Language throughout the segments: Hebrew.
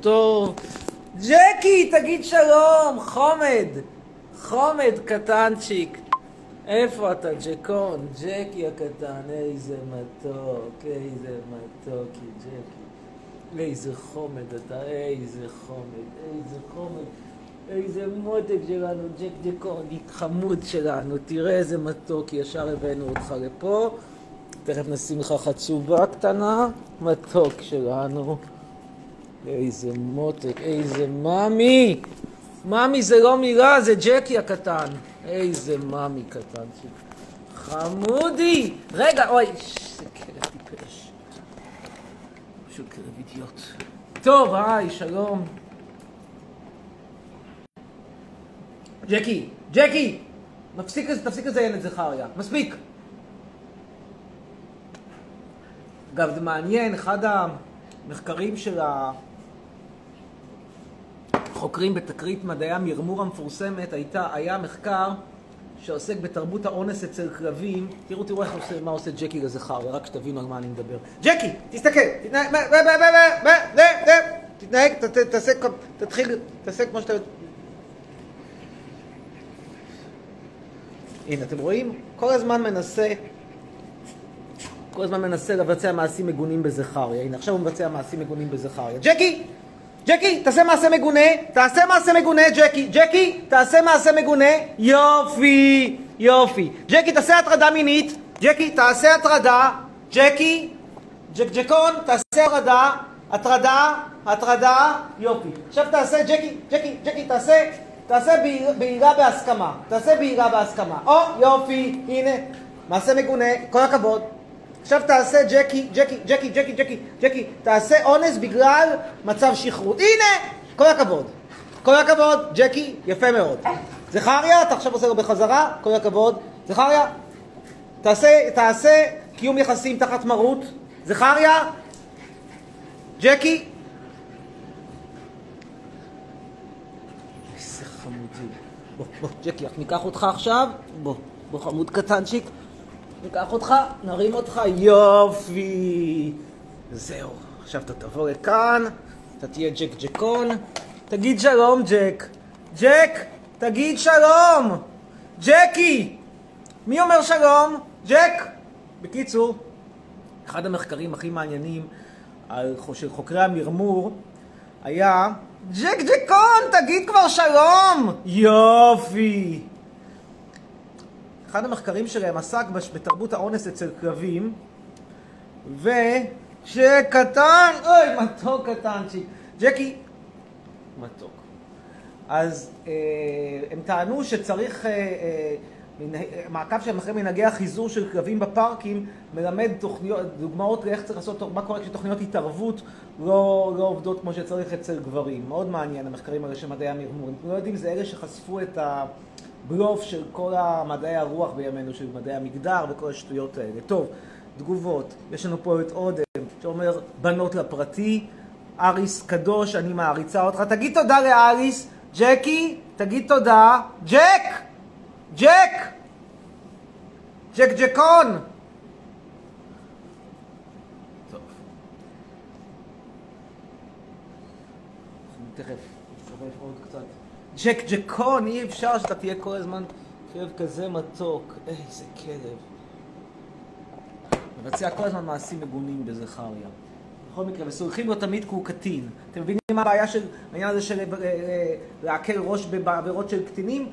טוב. ג'קי, תגיד שלום, חומד. חומד קטנצ'יק. איפה אתה, ג'קון? ג'קי הקטן, איזה מתוק, איזה מתוקי, ג'קי. איזה חומד אתה, איזה חומד, איזה חומד. איזה מותק שלנו, ג'ק ג'קון, חמוד שלנו, תראה איזה מתוק, ישר הבאנו אותך לפה. תכף נשים לך חצובה קטנה, מתוק שלנו. איזה מותק, איזה מאמי! מאמי זה לא מילה, זה ג'קי הקטן. איזה מאמי קטן. חמודי! רגע, אוי, זה כלב טיפש. פשוט כלב אידיוט. טוב, היי, שלום. ג'קי, ג'קי! מפסיק, תפסיק לזיין את זכריה. מספיק! אגב, זה מעניין, אחד המחקרים של החוקרים בתקרית מדעי המרמור המפורסמת הייתה, היה מחקר שעוסק בתרבות האונס אצל כלבים. תראו, תראו איך עושה, מה עושה ג'קי לזכר, רק שתבינו על מה אני מדבר. ג'קי, תסתכל, תתנהג, תתנהג, תעשה, תתחיל, תעשה כמו שאתה... הנה, אתם רואים? כל הזמן מנסה כל הזמן מנסה לבצע מעשים מגונים בזכריה. הנה, עכשיו הוא מבצע מעשים מגונים בזכריה. ג'קי! ג'קי, תעשה מעשה מגונה, תעשה מעשה מגונה, ג'קי. ג'קי, תעשה מעשה מגונה. יופי, יופי. ג'קי, תעשה הטרדה מינית. ג'קי, תעשה הטרדה. ג'קי, ג'ק ג'קון, תעשה הטרדה. הטרדה, הטרדה, יופי. עכשיו תעשה, ג'קי, ג'קי, ג'קי, תעשה, תעשה בעירה בהסכמה. תעשה בעירה בהסכמה. או, יופי, הנה, מעשה מגונה, כל הכבוד. עכשיו תעשה ג'קי, ג'קי, ג'קי, ג'קי, ג'קי, ג'קי, תעשה אונס בגלל מצב שכרות. הנה! כל הכבוד. כל הכבוד, ג'קי, יפה מאוד. זכריה, אתה עכשיו עושה לו בחזרה, כל הכבוד. זכריה, תעשה, תעשה קיום יחסים תחת מרות. זכריה, ג'קי. איזה חמודי. בוא, בוא, ג'קי, אנחנו ניקח אותך עכשיו. בוא, בוא חמוד קטנצ'יק. ניקח אותך, נרים אותך, יופי. זהו, עכשיו אתה תבוא לכאן, אתה תהיה ג'ק ג'קון. תגיד שלום, ג'ק. ג'ק, תגיד שלום. ג'קי! מי אומר שלום? ג'ק! בקיצור, אחד המחקרים הכי מעניינים על של חוקרי המרמור היה ג'ק ג'קון, תגיד כבר שלום! יופי! אחד המחקרים שלהם עסק בתרבות האונס אצל כלבים, ושקטן, אוי, מתוק קטנצ'י, ג'קי, מתוק. אז אה, הם טענו שצריך, אה, אה, מעקב שלהם אחרי מנהגי החיזור של כלבים בפארקים מלמד תוכניות, דוגמאות לאיך צריך לעשות, מה קורה כשתוכניות התערבות לא, לא עובדות כמו שצריך אצל גברים. מאוד מעניין המחקרים האלה של מדעי המרמור. הם לא יודעים, זה אלה שחשפו את ה... בלוף של כל המדעי הרוח בימינו, של מדעי המגדר וכל השטויות האלה. טוב, תגובות. יש לנו פה את אודם, שאומר בנות לפרטי. אריס קדוש, אני מעריצה אותך. תגיד תודה לאריס. ג'קי, תגיד תודה. ג'ק! ג'ק! ג'ק ג'קון! טוב. תכף. ג'ק ג'קון, אי אפשר שאתה תהיה כל הזמן כלב כזה מתוק. איזה כלב. מבצע כל הזמן מעשים מגונים בזכריה. בכל מקרה, וסולחים לו תמיד כי הוא קטין. אתם מבינים מה הבעיה של העניין הזה של להקל ראש בעבירות של קטינים?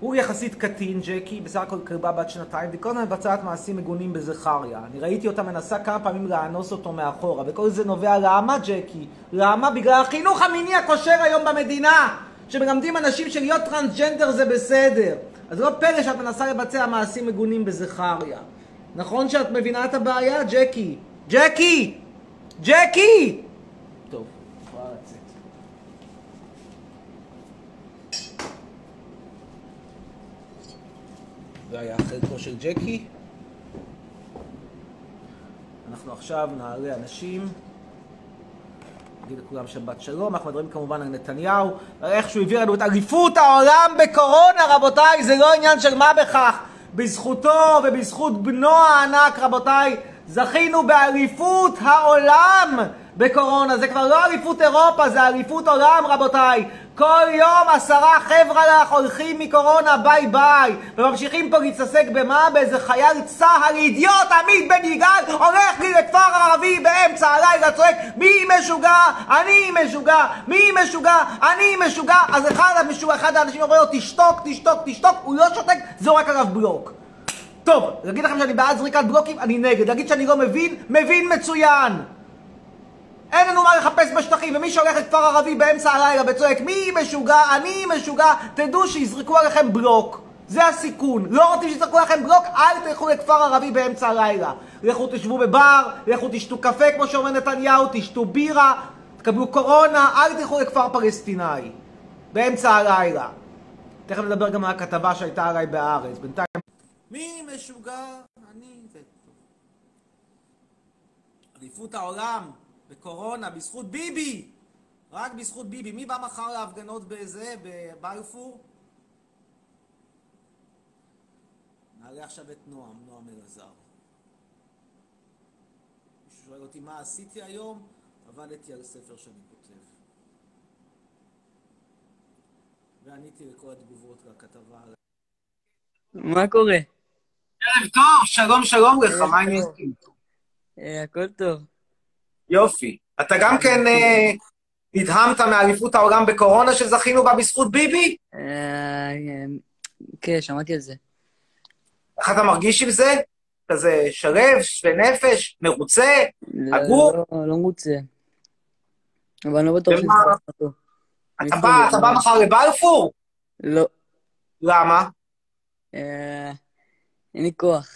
הוא יחסית קטין, ג'קי, בסך הכל כלבה בת שנתיים, וכל הזמן מבצעת מעשים מגונים בזכריה. אני ראיתי אותה מנסה כמה פעמים לאנוס אותו מאחורה, וכל זה נובע למה, ג'קי? למה? בגלל החינוך המיני הכושר היום במדינה! שמלמדים אנשים שלהיות טרנסג'נדר זה בסדר. אז לא פלא שאת מנסה לבצע מעשים מגונים בזכריה. נכון שאת מבינה את הבעיה, ג'קי? ג'קי! ג'קי! טוב, יכולה לצאת. זה היה החלקו של ג'קי. אנחנו עכשיו נעלה אנשים. נגיד לכולם שבת שלום, אנחנו מדברים כמובן על נתניהו, איך שהוא הביא לנו את אליפות העולם בקורונה, רבותיי, זה לא עניין של מה בכך. בזכותו ובזכות בנו הענק, רבותיי, זכינו באליפות העולם בקורונה. זה כבר לא אליפות אירופה, זה אליפות עולם, רבותיי. כל יום עשרה חבר'ה לך הולכים מקורונה, ביי ביי. וממשיכים פה להתעסק במה? באיזה חייל צה"ל אידיוט, עמית בן יגאל, הולך לי לכפר ערבי באמצע הלילה, צועק, מי משוגע? אני משוגע. מי משוגע? אני משוגע. אז אחד, המשוגע, אחד האנשים אומר לו, תשתוק, תשתוק, תשתוק. הוא לא שותק, זורק עליו בלוק. טוב, להגיד לכם שאני בעד זריקת בלוקים? אני נגד. להגיד שאני לא מבין? מבין מצוין. אין לנו מה לחפש בשטחים, ומי שהולך לכפר ערבי באמצע הלילה וצועק מי משוגע, אני משוגע, תדעו שיזרקו עליכם בלוק. זה הסיכון. לא רוצים שיזרקו עליכם בלוק, אל תלכו לכפר ערבי באמצע הלילה. לכו תשבו בבר, לכו תשתו קפה כמו שאומר נתניהו, תשתו בירה, תקבלו קורונה, אל תלכו לכפר פלסטיני. באמצע הלילה. תכף נדבר גם על הכתבה שהייתה עליי בהארץ. בינתיים... מי משוגע? אני... אליפות העולם בקורונה, בזכות ביבי! רק בזכות ביבי. מי בא מחר להפגנות בזה, בבלפור? נעלה עכשיו את נועם, נועם אלעזר. מישהו שואל אותי מה עשיתי היום? עבדתי על ספר שאני כותב. ועניתי לכל התגובות לכתבה על... מה קורה? ערב טוב, שלום שלום לך, מה העניינים? אה, הכל טוב. יופי. אתה גם כן אה, נדהמת מאליפות העולם בקורונה שזכינו בה בזכות ביבי? אה, אה, כן, שמעתי על זה. איך אתה מרגיש עם זה? כזה שלב, שווה נפש, מרוצה, לא- הגור? לא- לא מרוצה. אבל אני לא בטוח שזה. אתה בא, אתה בא מחר לבלפור? לא. למה? אה, אין לי כוח.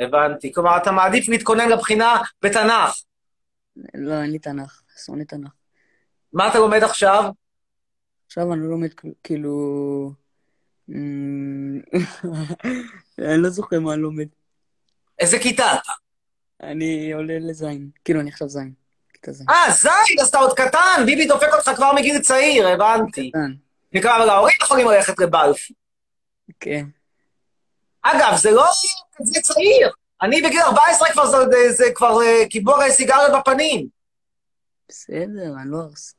הבנתי. כלומר, אתה מעדיף להתכונן לבחינה בתנ"ך. לא, אין לי תנ"ך. שונא תנ"ך. מה אתה לומד עכשיו? עכשיו אני לומד כאילו... אמ, אני לא זוכר מה אני לומד. איזה כיתה אתה? אני עולה לזין. כאילו, אני עכשיו זין. כיתה זין. אה, זין, אז אתה עוד קטן, ביבי דופק אותך כבר מגיל צעיר, הבנתי. קטן. אבל ההורים יכולים ללכת לבלפור. כן. אגב, זה לא כזה צעיר. אני בגיל 14 כבר, זה, זה, זה כבר uh, קיבלו הרי סיגריות בפנים. בסדר, אני לא ארס.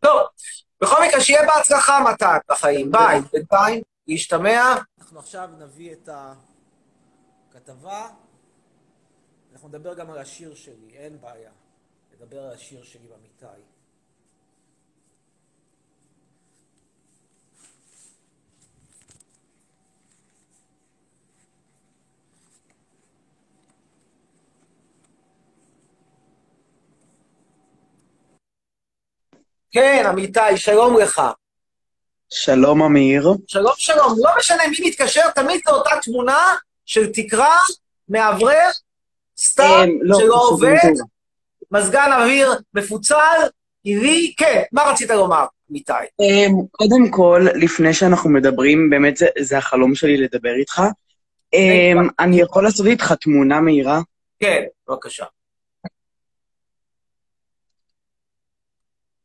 טוב, בכל מקרה, שיהיה בהצלחה מתן בחיים. ביי. בינתיים, להשתמע. אנחנו עכשיו נביא את הכתבה. אנחנו נדבר גם על השיר שלי, אין בעיה. נדבר על השיר שלי במיטאי. כן, אמיתי, שלום לך. שלום אמיר. שלום שלום, לא משנה מי מתקשר, תמיד זו אותה תמונה של תקרה, מאוורר, סתם, אמ, לא, שלא עובד. מזגן אוויר מפוצל, עירי, כן, מה רצית לומר, אמיתי? אמ, קודם כל, לפני שאנחנו מדברים, באמת זה, זה החלום שלי לדבר איתך. אמ, אני יכול לעשות איתך תמונה מהירה? כן, בבקשה.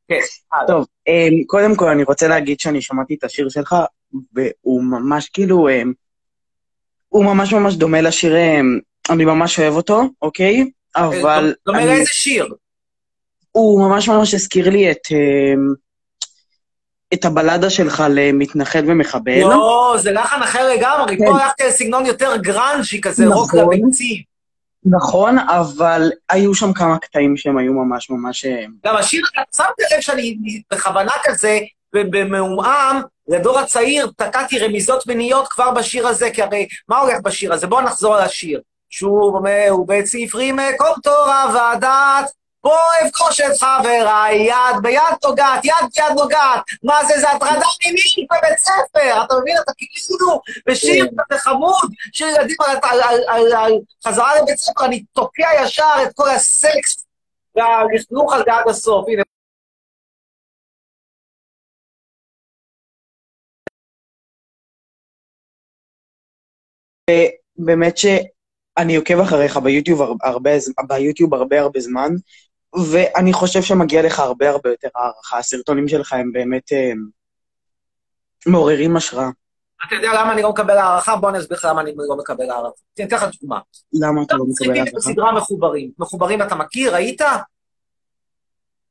כן. טוב, אמ, קודם כל אני רוצה להגיד שאני שמעתי את השיר שלך, והוא ממש כאילו, אמ, הוא ממש ממש דומה לשיר, אמ, אני ממש אוהב אותו, אוקיי? אבל דומה לאיזה שיר? הוא ממש ממש הזכיר לי את, את הבלדה שלך למתנחל ומחבל. לא, זה לחן אחר לגמרי, כן. פה הלכתי לסגנון יותר גראנז'י כזה, רוק נכון. לביצים. נכון, אבל היו שם כמה קטעים שהם היו ממש ממש... אמ, גם השיר, שמת לב שאני בכוונה כזה, במעומעם, לדור הצעיר, תקעתי רמיזות מיניות כבר בשיר הזה, כי הרי מה הולך בשיר הזה? בואו נחזור על השיר. שוב אומר, ובית ספרי מקום תורה ודעת, בוא אפגוש את חבריי, יד ביד נוגעת, יד ביד נוגעת. מה זה, זה הטרדה מינית בבית ספר, אתה מבין? אתה כאילו בשיר כזה חמוד, של ילדים על, על, על, על, על חזרה לבית ספר, אני תוקע ישר את כל הסקס והלכלוך על זה עד הסוף. הנה, באמת שאני עוקב אחריך ביוטיוב הר- הרבה, ביוטיוב הרבה הרבה זמן, ואני חושב שמגיע לך הרבה הרבה יותר הערכה. הסרטונים שלך הם באמת הם, מעוררים השראה. אתה יודע למה אני לא מקבל הערכה? בוא אני אסביר לך למה אני לא מקבל הערכה. אני אתן לך דוגמה. למה אתה לא מקבל הערכה? בסדרה מחוברים. מחוברים אתה מכיר? ראית?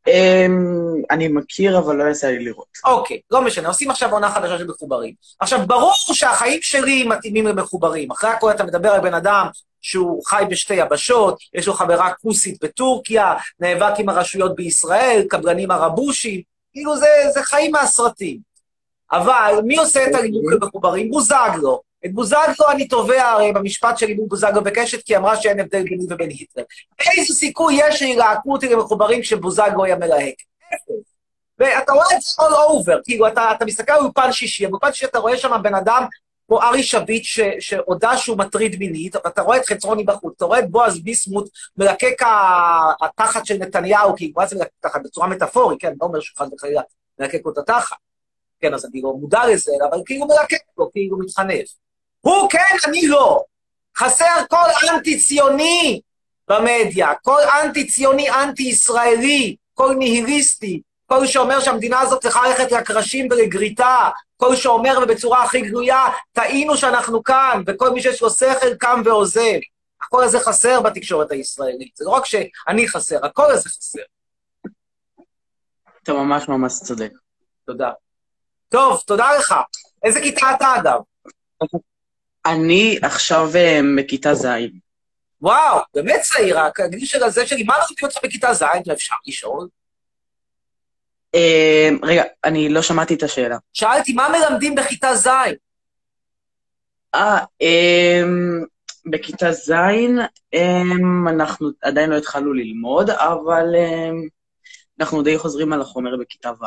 אמ, אני מכיר, אבל לא יצא לי לראות. אוקיי, לא משנה, עושים עכשיו עונה חדשה של מחוברים. עכשיו, ברור שהחיים שלי מתאימים למחוברים. אחרי הכל אתה מדבר על בן אדם שהוא חי בשתי יבשות, יש לו חברה כוסית בטורקיה, נאבק עם הרשויות בישראל, קבלנים ערבושים, כאילו זה, זה חיים מהסרטים. אבל מי עושה את הלימוד למחוברים? בוזגלו. את בוזגלו אני תובע הרי במשפט שלי מול בוזגלו בקשת, כי אמרה שאין הבדל ביני ובין היטלר. איזה סיכוי יש שירעקו אותי למחוברים כשבוזגלו היה מלהק? ואתה רואה את זה all over, כאילו, אתה, אתה מסתכל על אולפן שישי, באולפן שישי אתה רואה שם בן אדם כמו ארי שביט ש, שהודה שהוא מטריד מינית, אתה רואה את חצרוני בחוץ, אתה רואה את בועז ביסמוט מלקק התחת של נתניהו, כאילו, מה מלקק תחת? בצורה מטאפורית, כן, לא אומר שהוא חס וחלילה מלקק את התחת. כן, אז אני לא מודע לזה, אבל כאילו מלקק לו, כאילו מתחנף. הוא כן, אני לא. חסר כל אנטי-ציוני במדיה, כל אנטי-ציוני, אנטי-ישראלי, כל ניהיליסטי, כל שאומר שהמדינה הזאת צריכה ללכת לקרשים ולגריטה, כל שאומר ובצורה הכי גלויה, טעינו שאנחנו כאן, וכל מי שיש לו שכל קם ועוזב. הקול הזה חסר בתקשורת הישראלית. זה לא רק שאני חסר, הקול הזה חסר. אתה ממש ממש צודק. תודה. טוב, תודה לך. איזה כיתה אתה, אגב? אני עכשיו אה, בכיתה ז'. וואו, באמת צעיר, הגיל של הזה שלי, מה למדתי אותך בכיתה ז', אפשר לשאול? אה, רגע, אני לא שמעתי את השאלה. שאלתי, מה מלמדים בכיתה ז'? אה, אמ, בכיתה ז', אמ, אנחנו עדיין לא התחלנו ללמוד, אבל אמ, אנחנו די חוזרים על החומר בכיתה ו'.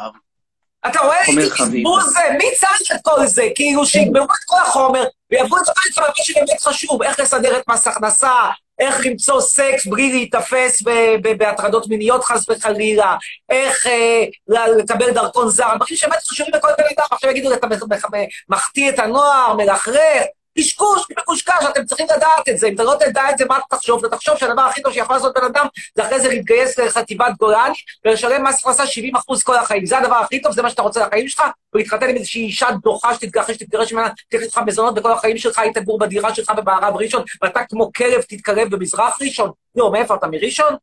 אתה רואה איזה. בזבוז זה? מי צריך את כל זה? כאילו, שיגמרו את כל החומר ויעברו את זה למה שבאמת חשוב, איך לסדר את מס הכנסה, איך למצוא סקס בלי להיתפס בהטרדות מיניות חס וחלילה, איך אה, לקבל דרכון זר, דברים שבאמת חשובים לכל בן אדם, עכשיו יגידו, אתה מח- מח- מחטיא את הנוער, מלכלך, קשקוש, מקושקש, אתם צריכים לדעת את זה. אם אתה לא תדע את זה, מה אתה תחשוב? אתה תחשוב שהדבר הכי טוב שיכול לעשות בן אדם, זה אחרי זה להתגייס לחטיבת גולני ולשלם מס הכנסה 70 אחוז כל החיים. זה הדבר הכי טוב, זה מה שאתה רוצה לחיים שלך, ולהתחתן עם איזושהי אישה דוחה שתתגרש, שתתגרש ממנה, תלך לך מזונות בכל החיים שלך, היית גור בדירה שלך במערב ראשון, ואתה כמו כלב תתקרב במזרח ראשון. לא, מאיפה אתה מראשון?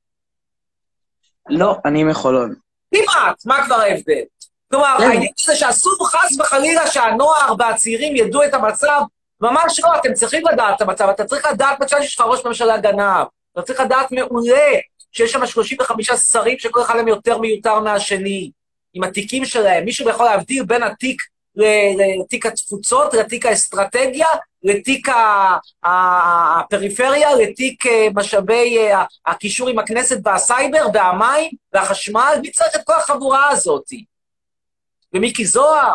לא, אני מחולון. כמעט, מה כבר ההבדל? כלומר. העניין זה שאסור חס וחלילה שהנוער והצעירים ידעו את המצב, ממש לא, אתם צריכים לדעת את המצב, אתה צריך לדעת מצב שיש לך ראש ממשלה גנב, אתה צריך לדעת מעולה שיש שם 35 שרים שכל אחד מהם יותר מיותר מהשני, עם התיקים שלהם, מישהו יכול להבדיל בין התיק לתיק התפוצות, לתיק האסטרטגיה, לתיק הפריפריה, לתיק אה, משאבי אה, הקישור עם הכנסת והסייבר והמים והחשמל, מי צריך את כל החבורה הזאת? ומיקי זוהר?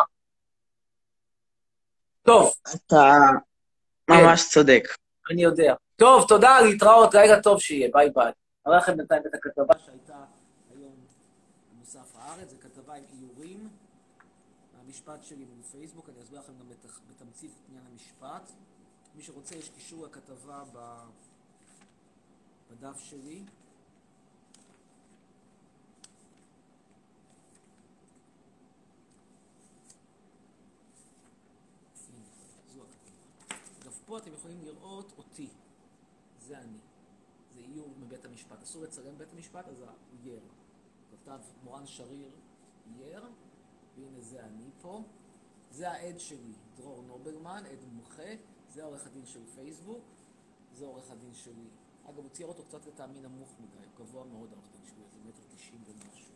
טוב, אתה ממש צודק. אני יודע. טוב, תודה, להתראות, לילה טוב שיהיה, ביי ביי. אראה לכם בינתיים את הכתבה שהייתה היום במוסף הארץ, זו כתבה עם איורים מהמשפט שלי מול פייסבוק, אני אסביר לכם גם בתמצית את עניין המשפט. מי שרוצה, יש קישור לכתבה בדף שלי. אגב, פה אתם יכולים לראות אותי. זה אני. זה איור מבית המשפט. אסור לצלם בית המשפט, אז האייר. כתב מורן שריר אייר, והנה זה אני פה. זה העד שלי, דרור נובלמן, עד מומחה. זה העורך הדין של פייסבוק. זה עורך הדין שלי. אגב, הוא צייר אותו קצת לטעמי נמוך מדי, הוא גבוה מאוד העורך דין שלי, איזה מטר תשעים ומשהו.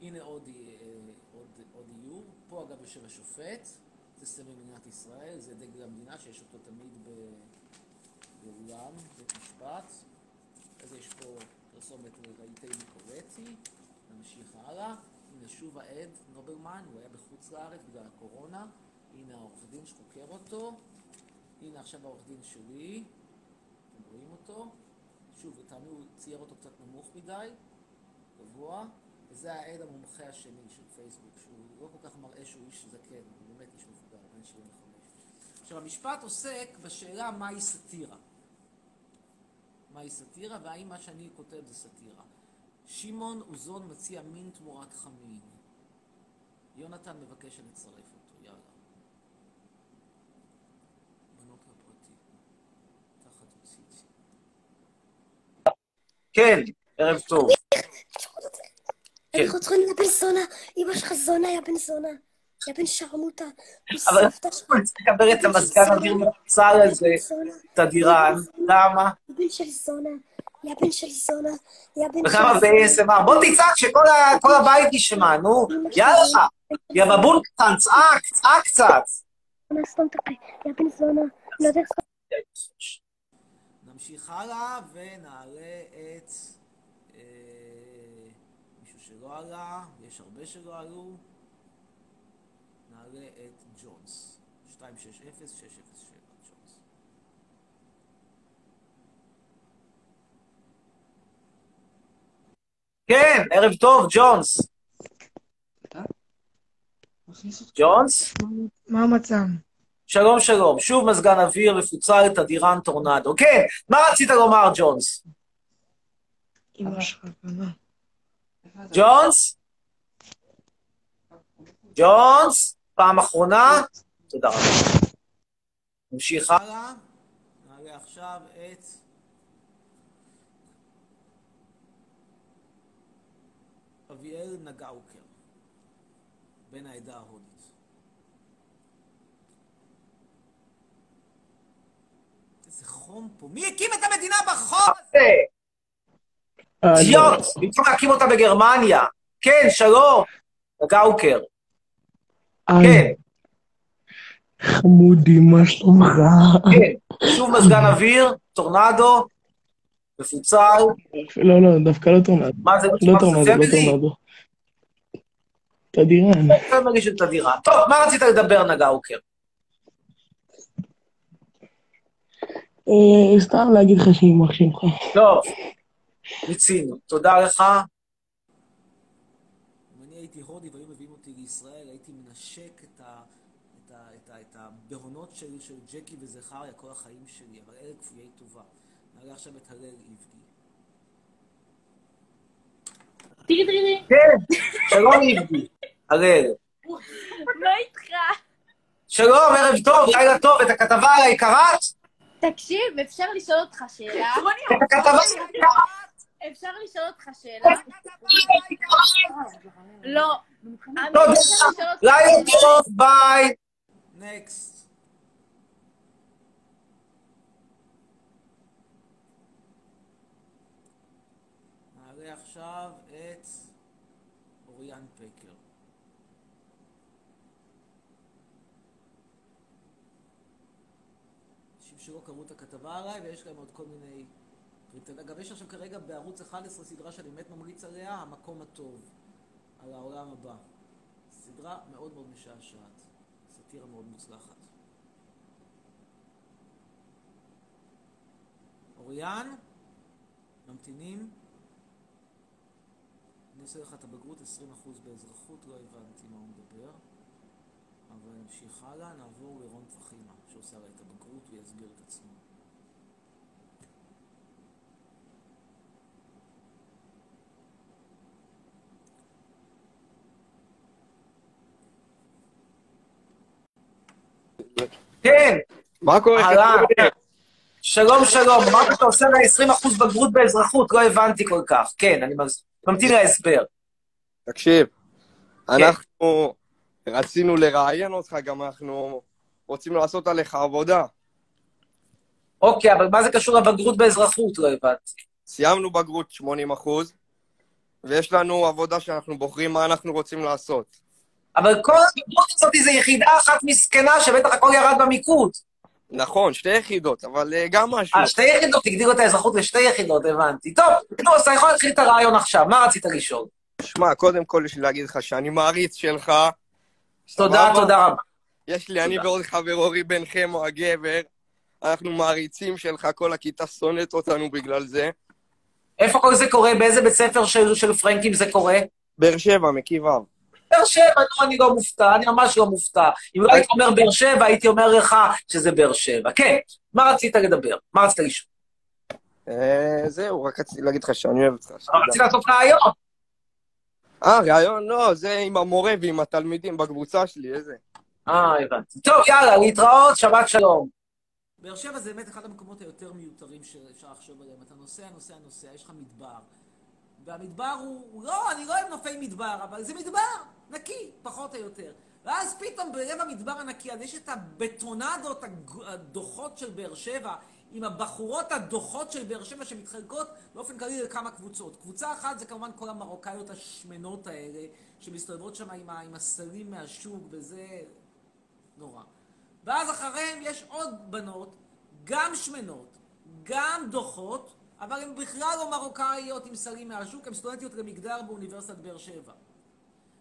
הנה עוד, אה, עוד, עוד איור. פה אגב יושב השופט, זה סמל מדינת ישראל, זה דגל המדינה שיש אותו תמיד באולם, בית משפט. אז יש פה פרסומת לרהיטי ניקולטי, נמשיך הלאה. הנה שוב העד, נובלמן, הוא היה בחוץ לארץ בגלל הקורונה. הנה העורך דין שחוקר אותו. הנה עכשיו העורך דין שלי, אתם רואים אותו. שוב, לטעמי הוא צייר אותו קצת נמוך מדי, גבוה. וזה העד המומחה השני של פייסבוק, שהוא לא כל כך מראה שהוא איש זקן, הוא באמת איש מבוגר, 75. עכשיו, המשפט עוסק בשאלה מהי סאטירה. מהי סאטירה, והאם מה שאני כותב זה סאטירה. שמעון אוזון מציע מין תמורת חמין. יונתן מבקש שנצרף אותו, יאללה. בנוק הפרטי, תחת ציצי. כן, ערב טוב. אנחנו צריכים לבן זונה, אמא שלך זונה, היה בן זונה. יא בן שרמוטה. אבל סבתא שלך. אני צריך לקבל את המזגן אוויר מפוצל הזה, זונה. תדירן. למה? יא בן של זונה. יא בן של זונה. יא בן של וכמה ב-ASMR? בוא תצעק שכל הבית ישמע, נו. יאללה. יא בבון קטן, צעק, צעק קצת. זונה, סתום את הפה. יא בן זונה. לא יודע נמשיך הלאה ונעלה את אה, מישהו שלא עלה, יש הרבה שלא עלו. נעלה את ג'ונס. 260-607 ג'ונס. כן, ערב טוב, ג'ונס. ג'ונס? מה המצב? שלום שלום, שוב מזגן אוויר מפוצל תדירן טורנדו. כן, מה רצית לומר, ג'ונס? ג'ונס? ג'ונס? פעם אחרונה? תודה רבה. נמשיך הלאה. נעלה עכשיו את... אביאל נגאוקר, בן העדה ההודית. איזה חום פה. מי הקים את המדינה בחום הזה? אידיוט! במקום להקים אותה בגרמניה. כן, שלום. נגאוקר. כן, חמודי, מה שלומך? כן. שוב מזגן אוויר, טורנדו, מפוצל. לא, לא, דווקא לא טורנדו. מה זה? לא מה, טורנדו, לא פמילי? טורנדו. תדירן. אתה מרגיש את הדירה. טוב, מה רצית לדבר, נגאוקר? אה, סתם להגיד לך שיימח שמך. טוב, מיצינו. תודה לך. אם אני הייתי הודי והיו מביאים אותי לישראל, הייתי מנשק את, ה, את, ה, את, ה, את הבהונות של, של ג'קי וזכריה כל החיים שלי, אבל אלה כפויי טובה. נעלה עכשיו את הלל איבגי. תראי, תראי. כן, שלום איבגי. הלל. מה איתך? שלום, ערב טוב, לילה טוב. את הכתבה עליי קראת? תקשיב, אפשר לשאול אותך שאלה? את הכתבה עליי קראת? אפשר לשאול אותך שאלה? לא. לילה? טוב, ביי. נקסט. נעלה עכשיו את אוריאן פקר. אנשים שלא קראו את הכתבה עליי, ויש להם עוד כל מיני... אגב, יש עכשיו כרגע בערוץ 11 סדרה שאני באמת ממליץ עליה, המקום הטוב, על העולם הבא. סדרה מאוד מאוד משעשעת. סאטירה מאוד מוצלחת. אוריאן, ממתינים. אני עושה לך את הבגרות 20% באזרחות, לא הבנתי מה הוא מדבר. אבל נמשיך הלאה, נעבור לרון פחימה, שעושה עליי את הבגרות ויסביר את עצמו. כן, מה קורה? אהלן. שלום שלום, אמרת שאתה עושה לה 20% בגרות באזרחות, לא הבנתי כל כך. כן, אני מז- ממתין להסבר. תקשיב, אנחנו רצינו לראיין אותך, גם אנחנו רוצים לעשות עליך עבודה. אוקיי, אבל מה זה קשור לבגרות באזרחות? לא הבנתי. סיימנו בגרות 80 אחוז, ויש לנו עבודה שאנחנו בוחרים מה אנחנו רוצים לעשות. אבל כל הבגרות הזאת זה יחידה אחת מסכנה שבטח הכל ירד במיקוד. נכון, שתי יחידות, אבל אה, גם משהו. אה, שתי יחידות, הגדירו את האזרחות לשתי יחידות, הבנתי. טוב, נו, אז אתה יכול להתחיל את הרעיון עכשיו, מה רצית לשאול? שמע, קודם כל יש לי להגיד לך שאני מעריץ שלך. תודה? תודה רבה. יש לי, אני תודה. ועוד חבר אורי בן חמו הגבר, אנחנו מעריצים שלך, כל הכיתה שונאת אותנו בגלל זה. איפה כל זה קורה? באיזה בית ספר של, של פרנקים זה קורה? באר שבע, מקיף ו'. באר שבע, נו, אני לא מופתע, אני ממש לא מופתע. אם לא הייתי אומר באר שבע, הייתי אומר לך שזה באר שבע. כן, מה רצית לדבר? מה רצית לשאול? אה, זהו, רק רציתי להגיד לך שאני אוהב אותך. אבל שתדע. רצית לעשות רעיון. אה, ראיון? לא, זה עם המורה ועם התלמידים בקבוצה שלי, איזה. אה, הבנתי. טוב, יאללה, להתראות, שבת שלום. באר שבע זה באמת אחד המקומות היותר מיותרים שאפשר לחשוב עליהם. אתה נוסע, נוסע, נוסע, יש לך מדבר. והמדבר הוא, לא, אני לא אוהב נופי מדבר, אבל זה מדבר נקי, פחות או יותר. ואז פתאום בלב המדבר הנקי, אז יש את הבטונדות הדוחות של באר שבע, עם הבחורות הדוחות של באר שבע שמתחלקות באופן כללי לכמה קבוצות. קבוצה אחת זה כמובן כל המרוקאיות השמנות האלה, שמסתובבות שם עם, עם הסלים מהשוק, וזה נורא. ואז אחריהם יש עוד בנות, גם שמנות, גם דוחות, אבל הן בכלל לא מרוקאיות עם סלים מהשוק, הן סטודנטיות למגדר באוניברסיטת באר שבע.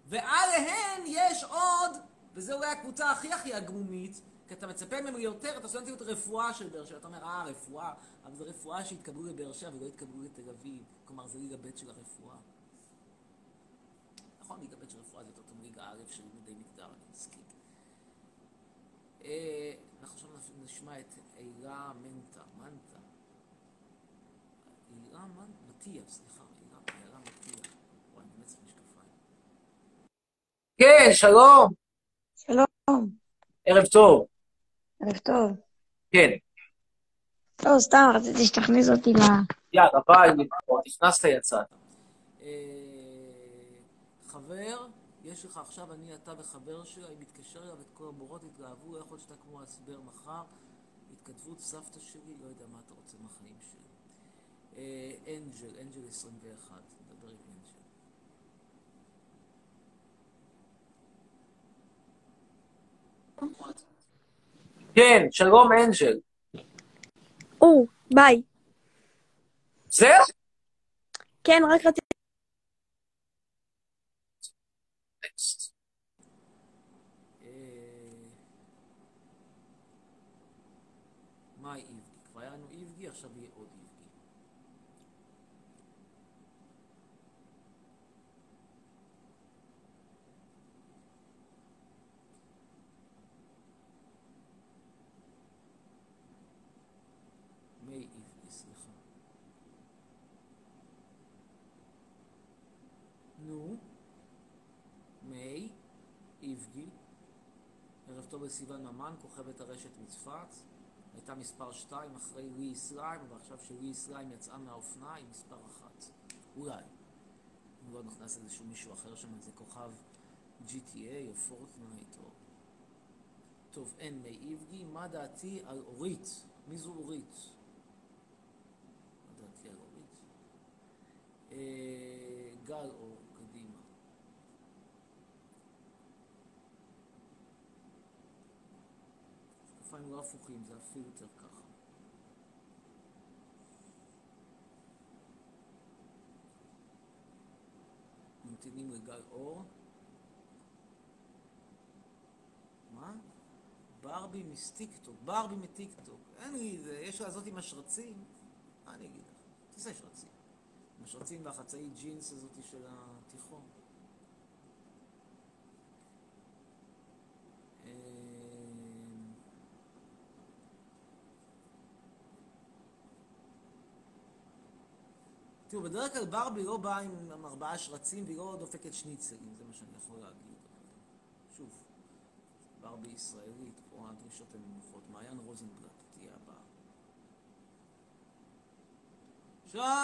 ועליהן יש עוד, וזו אולי הקבוצה הכי הכי הגמומית, כי אתה מצפה מהם יותר, אתה סטודנטיות רפואה של באר שבע. אתה אומר, אה, רפואה, אבל זו רפואה שהתקבלו לבאר שבע ולא התקבלו לתל אביב. כלומר, זה ליגה ב' של הרפואה. נכון, ליגה ב' של רפואה זה יותר טוב ליגה א' של לימודי מגדר, אני מסכים. אה, אנחנו עכשיו נשמע את אילה מנטה, מנטה. מנטה, מטיה, סליחה, אילה מטיה. וואי, אני באמת צריך משקפיים. כן, שלום. שלום, ערב טוב. ערב טוב. כן. לא, סתם, רציתי שתכניס אותי ל... יאללה, ביי. נכנסת, יצאת. אה, חבר, יש לך עכשיו, אני, אתה וחבר שלה, היא מתקשר אליו, את כל המורות התלהבו, לא יכול להיות שאתה כמו הסבר מחר. התכתבות סבתא שלי, לא יודע מה אתה רוצה מהחיים שלי. אה, אנג'ל, אנג'ל 21, נדבר עם אנג'ל. כן, שלום אנג'ל. או, ביי. זהו? כן, רק רציתי... אה, מה איבגי? כבר היה לנו איבגי, עכשיו יהיה עוד איבגי. מי איבגי, סליחה. נו, מי, איבגי, ערב טוב לסיוון ממן, כוכבת הרשת מצפת. הייתה מספר 2 אחרי לי סליים, ועכשיו שלי סליים יצאה מהאופנה היא מספר 1. אולי. אם לא נכנס איזשהו מישהו אחר שם, איזה כוכב GTA או פורטנייט או... טוב, אין מי איבגי. מה דעתי על אורית? מי זו אורית? מה דעתי על אורית? אה, גל אור, משקפיים לא הפוכים, זה הפילטר ככה. ממתינים לגל אור. מה? ברבי מסטיקטוק, ברבי מטיקטוק. אין לי זה, יש לעשות עם השרצים. מה אני אגיד לך? תעשה שרצים. עם השרצים והחצאי ג'ינס הזאתי של התיכון. תראו, בדרך כלל ברבי לא באה עם ארבעה שרצים והיא לא דופקת שניצלים, זה מה שאני יכול להגיד. שוב, ברבי ישראלית, פה הדרישות הן נמוכות. מעיין רוזנבלט תהיה הבאה.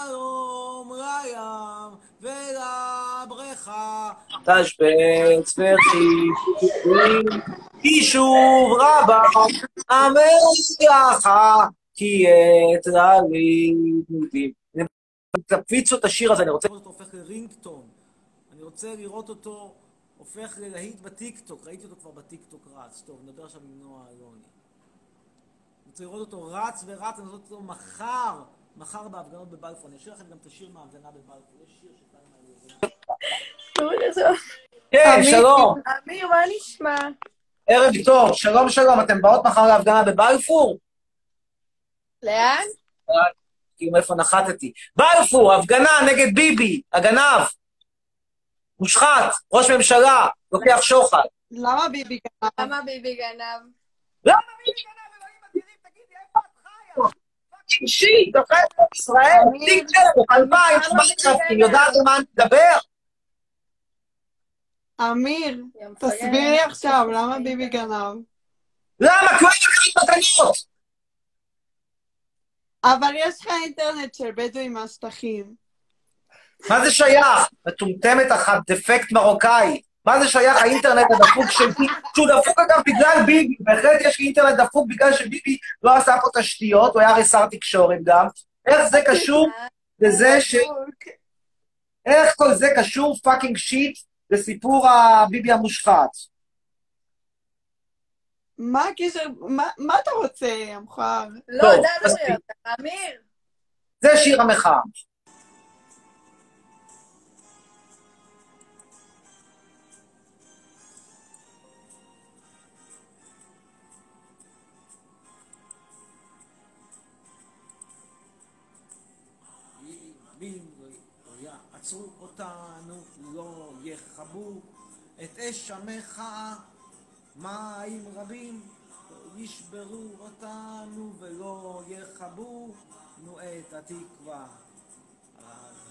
שלום לים ולבריכה, תשבץ ותחיל, כי שוב רבה המלאכה, כי את ללימודים. תפיצו את השיר הזה, אני רוצה לראות אותו הופך לרינגטון. אני רוצה לראות אותו הופך ללהיט בטיקטוק. ראיתי אותו כבר בטיקטוק רץ. טוב, נדבר עכשיו עם נועה אלוני. אני רוצה לראות אותו רץ ורץ, אני רוצה לראות אותו מחר, מחר בהפגנות בבלפור. אני אשאיר לכם גם את השיר מההפגנה בבלפור. יש שיר שכאן. כן, שלום. אמיר, מה נשמע? ערב טוב, שלום שלום. אתם באות מחר להפגנה בבלפור? לאן? כאילו איפה נחתתי. בלפור, הפגנה נגד ביבי, הגנב. מושחת, ראש ממשלה, לוקח שוחד. למה ביבי גנב? למה ביבי גנב? למה ביבי גנב? אלוהים אדירים, תגידי, איפה את חיה? שישי, דוחפת ישראל, תיק טלפון, אלפיים, שמעת שפטים, יודעת על מה אני מדבר? אמיר, תסביר לי עכשיו, למה ביבי גנב? למה? כי הוא מתנות! אבל יש לך אינטרנט של בדואים מהשטחים. מה זה שייך? מטומטמת אחת, דפקט מרוקאי. מה זה שייך האינטרנט הדפוק של ביבי? שהוא דפוק אגב בגלל ביבי, בהחלט יש אינטרנט דפוק בגלל שביבי לא עשה פה תשתיות, הוא היה הרי שר תקשורת גם. איך זה קשור לזה ש... איך כל זה קשור fucking shit לסיפור הביבי המושחת? מה הקשר? מה- מה אתה רוצה, המכוער? לא, לדבר מספיק. יותר. אמיר. זה שיר המחאה. עצרו אותנו, לא יכבו את אש המחאה, מים רבים ישברו אותנו ולא יכבו נו את התקווה.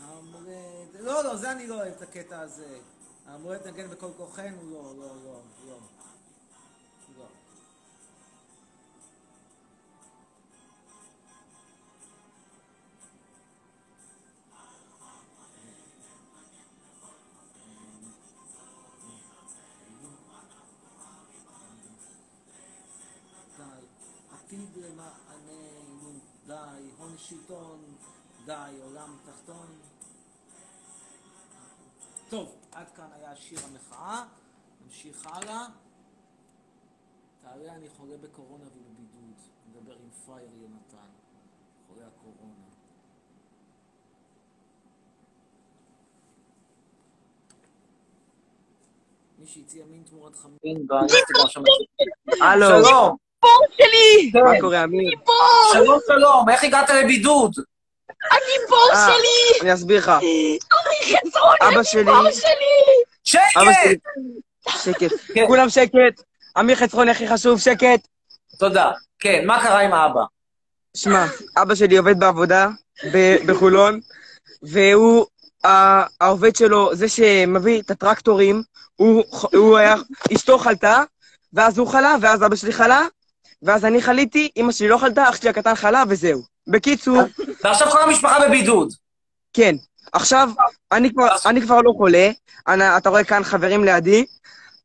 המרד... לא, לא, זה אני לא אוהב את הקטע הזה. המרד נגן בכל כוחנו, לא, לא, לא. לא. שלטון, די, עולם תחתון. טוב, עד כאן היה שיר המחאה, נמשיך הלאה. תעלה, אני חולה בקורונה ובבידוד. נדבר עם פרייר יונתן, חולה הקורונה. מי שהציע מין תמורת חמין באינסטגרם שם. הלו. שלום. שלי! כן. מה קורה, אמיר? שלום, שלום, איך הגעת לבידוד? הגיבור שלי! אני אסביר לך. אבא שלי... אבא שלי... שקט. כולם שקט. אמיר חצרוני הכי חשוב, שקט. תודה. כן, מה קרה עם האבא? שמע, אבא שלי עובד בעבודה ב- בחולון, והוא, ה- העובד שלו, זה שמביא את הטרקטורים, הוא היה, אשתו חלתה, ואז הוא חלה, ואז אבא שלי חלה, ואז אני חליתי, אמא שלי לא חלתה, אח שלי הקטן חלה, וזהו. בקיצור... ועכשיו כל המשפחה בבידוד. כן. עכשיו, אני כבר, אני כבר לא חולה, אני, אתה רואה כאן חברים לידי.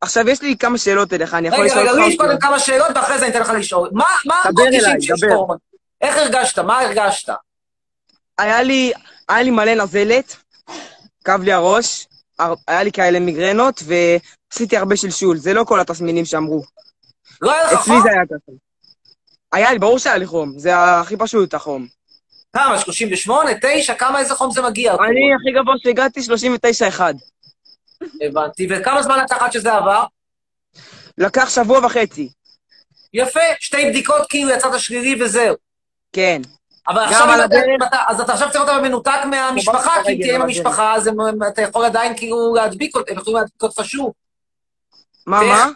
עכשיו, יש לי כמה שאלות אליך, אני יכול רגע, לשאול רגע, אותך... לי יש עוד קודם כמה שאלות, ואחרי זה אני אתן לך לשאול. מה מה אליי, שיש. קורונה? איך הרגשת? מה הרגשת? היה לי, היה לי מלא נזלת, כאב לי הראש, הר- היה לי כאלה מיגרנות, ועשיתי הרבה שלשול. זה לא כל התסמינים שאמרו. לא היה לך אצלי חום? זה היה ככה. היה לי, ברור שהיה לי חום. זה הכי פשוט, החום. כמה? 38? 9? כמה? איזה חום זה מגיע? אני הכי גבוה שהגעתי, 39-1. הבנתי. וכמה זמן לקח עד שזה עבר? לקח שבוע וחצי. יפה, שתי בדיקות כאילו יצאת שלילי וזהו. כן. אבל עכשיו, אם אתה- הדרך- אם אתה- אז אתה עכשיו צריך להיות מנותק מהמשפחה, כי רגל תהיה עם. המשפחה, אז הם- אתה יכול עדיין כאילו להדביק, הם יכולים להדביק אותך שוב. מה? מה?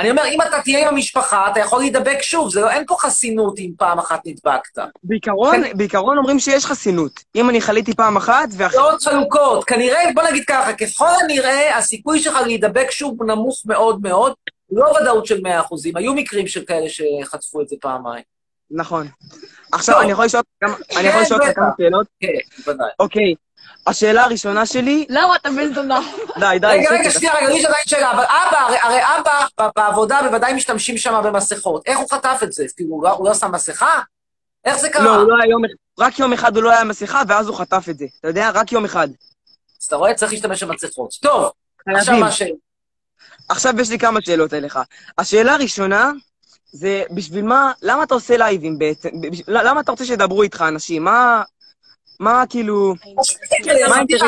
אני אומר, אם אתה תהיה עם המשפחה, אתה יכול להידבק שוב, זה לא, אין פה חסינות אם פעם אחת נדבקת. בעיקרון, בעיקרון אומרים שיש חסינות. אם אני חליתי פעם אחת, ואחרי... דעות חלוקות. כנראה, בוא נגיד ככה, ככל הנראה, הסיכוי שלך להידבק שוב הוא נמוך מאוד מאוד, לא ודאות של 100%. היו מקרים של כאלה שחטפו את זה פעמיים. נכון. עכשיו, אני יכול לשאול אותך כמה- אני יכול לשאול אותך בטח. כמה שאלות? כן, בוודאי. אוקיי. השאלה הראשונה שלי... למה אתה בן זונה? די, די, רגע, רגע. שנייה, רגע, יש עדיין שאלה, אבל אבא, הרי, אבא ב- בעבודה בוודאי משתמשים שם במסכות. איך הוא חטף את זה? כאילו, הוא לא- לא שם מסכה? איך זה קרה? לא, הוא לא היה יום... רק יום אחד הוא לא היה מסכה, ואז הוא חטף את זה. אתה יודע? רק יום אחד. אז אתה רואה? צריך להשתמש במסכות. טוב, עכשיו. מה השאלה? עכשיו יש לי כמה שאלות אליך. השאלה הראשונה, זה בשביל מה, למה אתה עושה לייבים בעצם? למה אתה רוצה שידברו איתך אנשים? מה, מה כאילו... מה האינטרס?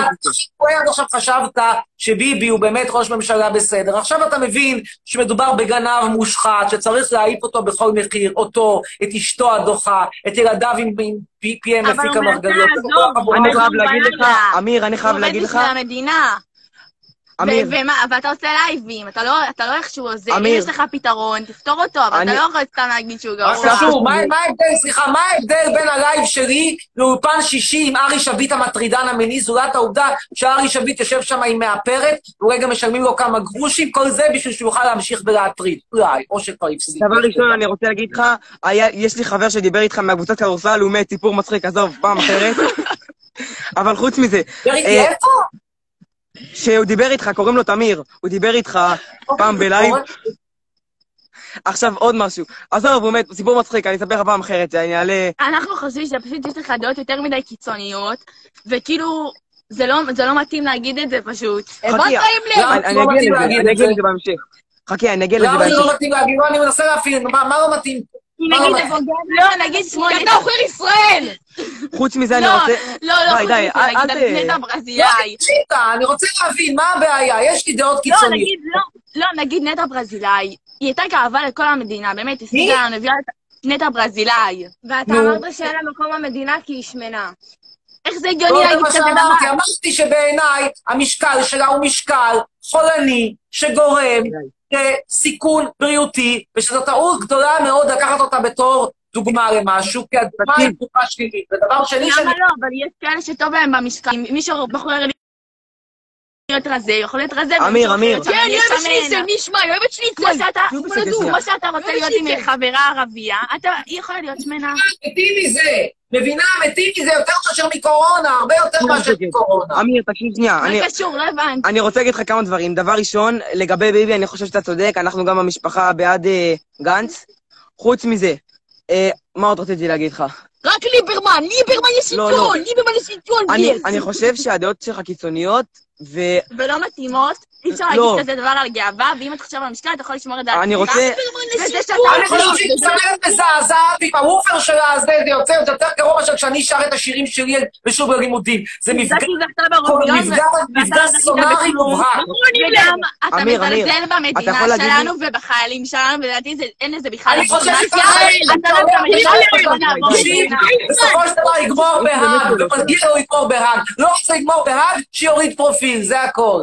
הוא עד עכשיו חשבת שביבי הוא באמת ראש ממשלה בסדר. עכשיו אתה מבין שמדובר בגנב מושחת, שצריך להעיף אותו בכל מחיר, אותו, את אשתו הדוחה, את ילדיו עם עם פי- פיהם אבל הוא מנסה המרגליות. לעזוב, אבו אני. חייב להגיד לך, אמיר, אני חייב הוא להגיד עובד לך, בשביל המדינה. אמיר. ואתה עושה לייבים, אתה לא אתה לא איכשהו עוזר, אם אמיר. יש לך פתרון, תפתור אותו, אבל אתה אני- לא יכול סתם להגיד שהוא גרוע. מה מה ההבדל, סליחה, מה ההבדל בין הלייב שלי לאולפן שישי עם ארי שביט המטרידן המיני, זולת העובדה שארי שביט יושב שם עם מאפרת, ואולי גם משלמים לו כמה גרושים, כל זה בשביל שהוא יוכל להמשיך ולהטריד. אולי, או שכבר הפסיק. דבר ראשון, אני רוצה להגיד לך, היה, יש לי חבר שדיבר איתך מהקבוצת כדורסל, הוא מת, סיפור מצחיק, עזוב, פעם אחרת. אבל חוץ מזה... אה, איפה? שהוא דיבר איתך, קוראים לו תמיר, הוא דיבר איתך פעם בלייב. עכשיו עוד משהו. עזוב, באמת, סיפור מצחיק, אני אספר לך פעם אחרת, אני אעלה... אנחנו חושבים שפשוט יש לך דעות יותר מדי קיצוניות, וכאילו, זה לא, זה לא מתאים להגיד את זה פשוט. חכי! אני- לא אגיע מתאים לזה, להגיד אני את זה. אגיע לזה בהמשך. חכי, אני אגיע לזה למה זה בהמשך. לא מתאים להגיד? לא, אני מנסה להפעיל, מה לא מתאים? לא נגיד, מתאים? לא, נגיד כי נטע. אתה עוכר ישראל! חוץ מזה, אני לא, רוצה... לא, לא, חוץ מזה, אל נגיד נטע לא, ברזילאי. שיטה, אני רוצה להבין, מה הבעיה? יש לי דעות לא, קיצוניות. נגיד, לא, לא, נגיד נטע ברזילאי. היא הייתה גאווה לכל המדינה, באמת, השיגה לנו, הביאה את נטע ברזילאי. ואתה. אמרת שאין לה מקום במדינה כי היא שמנה. איך זה לא הגיוני זה להגיד מה כזה שאמרתי, דבר? אמרתי שבעיניי המשקל שלה הוא משקל חולני שגורם לסיכון בריאותי, ושזו טעות גדולה מאוד לקחת אותה בתור דוגמה למשהו, כי הדוגמה היא דוגמה שלילית. ודבר שני שאני... למה לא? אבל יש כאלה שטוב להם במשקל. מי שבחור להיות רזה, יכול להיות רזה. אמיר, ומישהו אמיר. כן, היא אוהבת. שניצל, מי ישמע, היא אוהבת שניצל. כמו שאתה, רוצה להיות עם. חברה ערבייה, אתה- היא יכולה להיות שמנה. מתים מזה, מבינה? מתים מזה יותר מאשר מקורונה, הרבה יותר מאשר מקורונה. אמיר, תקשיב שנייה, אני... מה קשור? לא הבנתי. אני רוצה להגיד לך כמה דברים. דבר ראשון, לגבי ביבי, אני חושב שאתה צודק, אנחנו גם במשפחה בעד אה, גנץ. חוץ מזה, אה, מה עוד רציתי להגיד לך? רק ליברמן, ליברמן לא, לא. לשלטון, ליברמן אני, ביס. אני חושב שהדעות שלך קיצוניות, ואני ולא מתאימות, אי אפשר לא. להגיד כזה דבר על גאווה, ואם אתה חושב על המשקל, אתה יכול לשמור את דעתך. רוצה... וזה שאתה... אני חושב שהיא צמרת מזעזעת עם הוופר שלה הזה, זה יוצא יותר גרוע מאשר כשאני שר את השירים שלי בשוב הלימודים. זה מפגע, סונארי. מובהק. אתה אמיר, אמיר, מזלזל אתה במדינה יכול להגיד לי- שלנו ובחיילים שלנו, ולדעתי אין לזה בכלל אני חושב. שככה אתה לא. בסופו של דבר יגמור בהאג, ומגיע לו לגמור בהאג. לא רוצה לגמור בהאג, שיוריד פרופיל, זה הכל.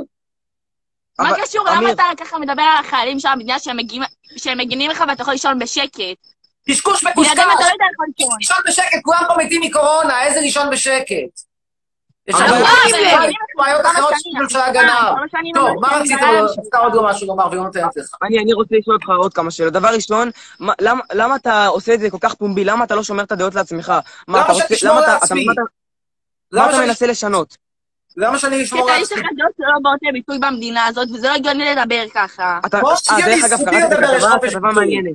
מה קשור? למה אתה ככה מדבר על החיילים של המדינה שהם מגינים לך ואתה יכול לישון בשקט? קשקוש מקושקש. אתה לא יודע איך לישון. לישון בשקט, כולם פה מתים מקורונה, איזה לישון בשקט? יש אבל- בעיות- אחרות של שנים טוב, מה רצית? עוד לא משהו לומר והיא נותנת לך. אני, רוצה לשאול אותך עוד כמה שאלות. דבר ראשון, מה, למה, אתה עושה את זה כל כך פומבי? למה אתה לא שומר את הדעות לעצמך? מה, למה אתה שאני. אשמור. לעצמי? מה אתה, מנסה לשנות? למה שאני כי אשמור אתה יש לעצמי? לך דעות שלא באות לביטוי במדינה הזאת, וזה לא הגיוני לדבר ככה. אתה... כמו אה, שיהיה לי זכותי קראתי את לדבר, יש הכתבה, חופש ביטוי. מעניינת.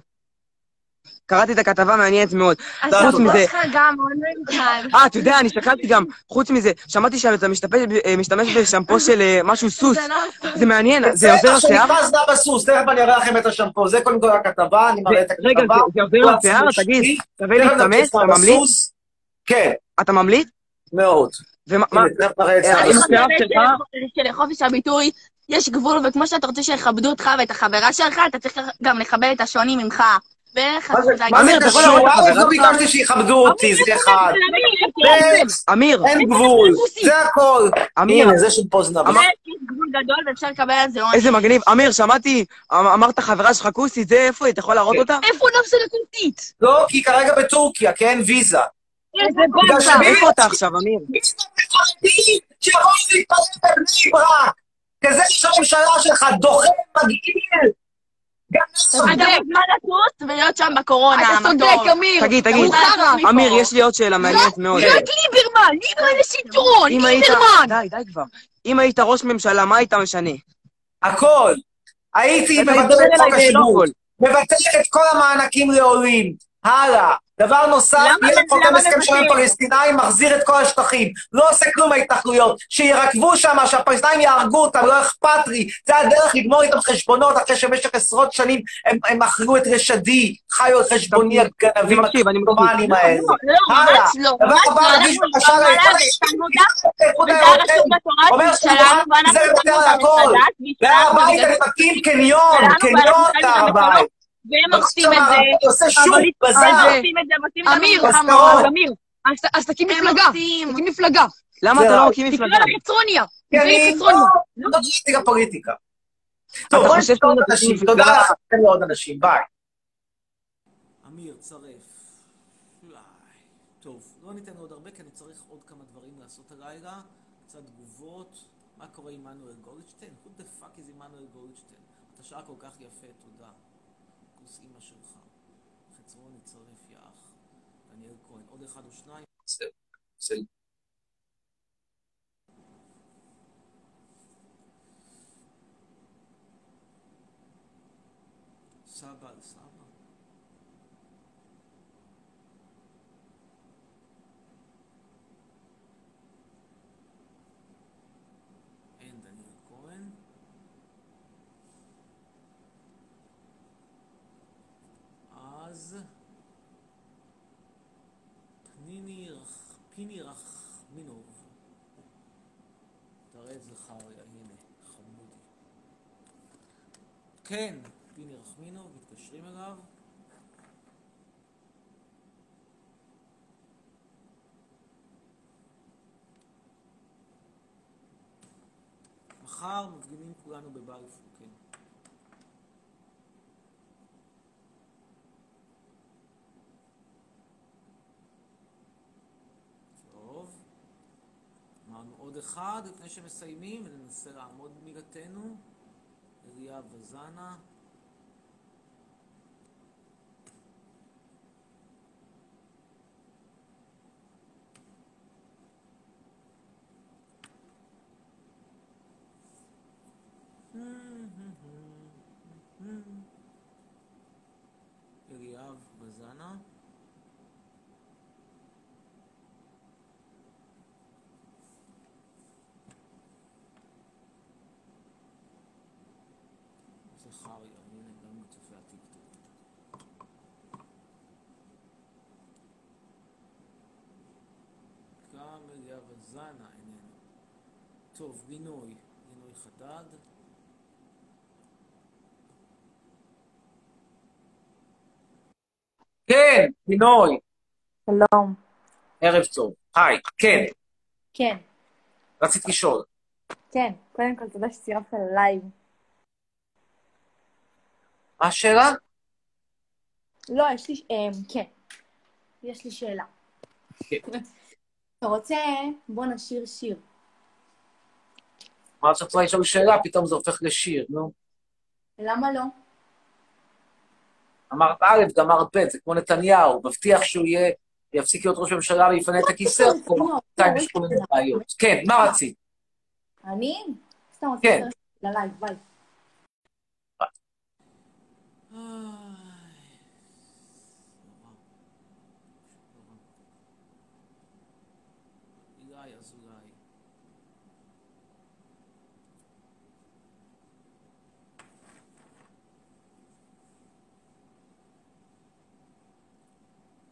קראתי את הכתבה מעניינת מאוד. אז חוץ מזה. אה, אתה יודע, אני שקלתי גם, חוץ מזה, שמעתי שאתה משתמש, אה, משתמש בשמפו של אה, משהו סוס. זה לא- זה מעניין, זה עוזר לשיער? שנקרא זנב הסוס, תכף אני אראה לכם את השמפו. זה קודם כל הכתבה, אני מראה את הכתבה. רגע, זה- זה עוזר לשיער? תגיד. שווה? נדפיס אתה ממליץ? כן, אתה ממליץ? מאוד. ומה... אה, שלחופש הביטוי יש גבול, וכמו שאתה רוצה שיכבדו אותך ואת החברה שלך, אתה צריך גם לכבד את השונים ממך. מה זה- קשור? לא? ביקשתי שיכבדו אותי, זה אחד. אמיר, אין גבול, זה הכל. אמיר, זה של פה זנב. אמר- יש גבול גדול ואפשר לקבל על זה עונש. איזה מגניב. אמיר, שמעתי, אמ- אמרת חברה שלך כוסית, זה איפה היא? אתה יכול להראות אותה? איפה נפסה לקונטית? לא, כי היא כרגע בטורקיה, אין ויזה. איזה באסה. איפה אתה עכשיו, אמיר? חרדי שיבואו להתפלל בבני ברק. כזה ראש הממשלה שלך, דוחה, מגעיל. אתה מוזמן לטוס ולהיות שם בקורונה, אתה צודק. אמיר. תגיד, תגיד. אמיר, יש לי עוד שאלה מעניינת מאוד. רק ליברמן, ליברמן היית... ליברמן. די, די כבר. אם היית ראש ממשלה, מה היית משנה? הכל. הייתי מבטל את חוק לא השבות. יכול. מבטל את כל המענקים לעולים. הלאה. דבר נוסף, למה- יהיה חותם למה הסכם שלום עם מבטל? פלסטינאים, מחזיר את כל השטחים. לא עושה כלום ההתנחלויות. שירקבו שם, שהפלסטינאים יהרגו אותם, לא אכפת לי. זה הדרך לגמור איתם חשבונות, אחרי שבמשך עשרות שנים הם, מכרו את רשדי, חיו על חשבוני הגנבים אני מקשיב, אני מקשיב. הקטומנים האלה. לא, לא, הלאה. לא. דבר הבא, לא. להגיש אנחנו בקשה לאיחוד אומר לוותר שמנו על הכל. והצלחנו הבית אני מקים קניון, קניון שמנו הבית. והם עושים את זה. אבל בזאר. הם עושים את זה, הם עושים את זה אמיר. אמיר, אז- תקים מפלגה. תקים מפלגה. למה אתה לא. מקים תקרא מפלגה? לה חצרוניה. כי תקראי אני חצרוניה. לא לא פוליטיקה. טוב, חושב נשמע עוד אנשים. תודה? לך, תן לעוד אנשים, ביי. אמיר, צרף. פליי. טוב, לא ניתן עוד הרבה, כי אני צריך עוד כמה דברים לעשות הלילה. קצת תגובות. מה קורה עם מנואל גולדשטיין? who the fuck is עמנואל גולדשטיין? אתה שעה כל כך יפה, תודה. כוס אימא שלך. חצרוני צרף, יא אח. דניאל כהן. עוד אחד או שניים? זהו. זהו. סבא על סבא. אין דניאל כהן. אז פניני. פיני רחמינוב. תראה את זכריה, הנה, חמודי. כן, פיני רחמינוב, מתקשרים אליו. מחר מפגינים כולנו בבלפור, כן. טוב. אמרנו עוד אחד לפני שמסיימים, וננסה לעמוד במילתנו. אליאב וזנה. אליאב וזנה. זכריה, הנה גם מצופי הטיקטוק. גם וזנה איננו. טוב, גינוי, גינוי חדד. כן, פינוי. שלום. ערב טוב. היי, כן, כן, רציתי לשאול. כן. קודם כל, תודה שציירת ללייב. מה השאלה? לא, יש לי... אמ, כן. יש לי שאלה. כן. אתה רוצה... בוא נשיר שיר. אמרת שאת רוצה לשאול שאלה, פתאום זה הופך לשיר, נו. למה לא? אמרת א', גמרת ב', זה כמו נתניהו, מבטיח שהוא יהיה, יפסיק להיות ראש ממשלה ויפנה את הכיסא, בינתיים יש כל מיני בעיות. כן, מה רצית? אני? סתם רוצה כן. ללייב, ביי.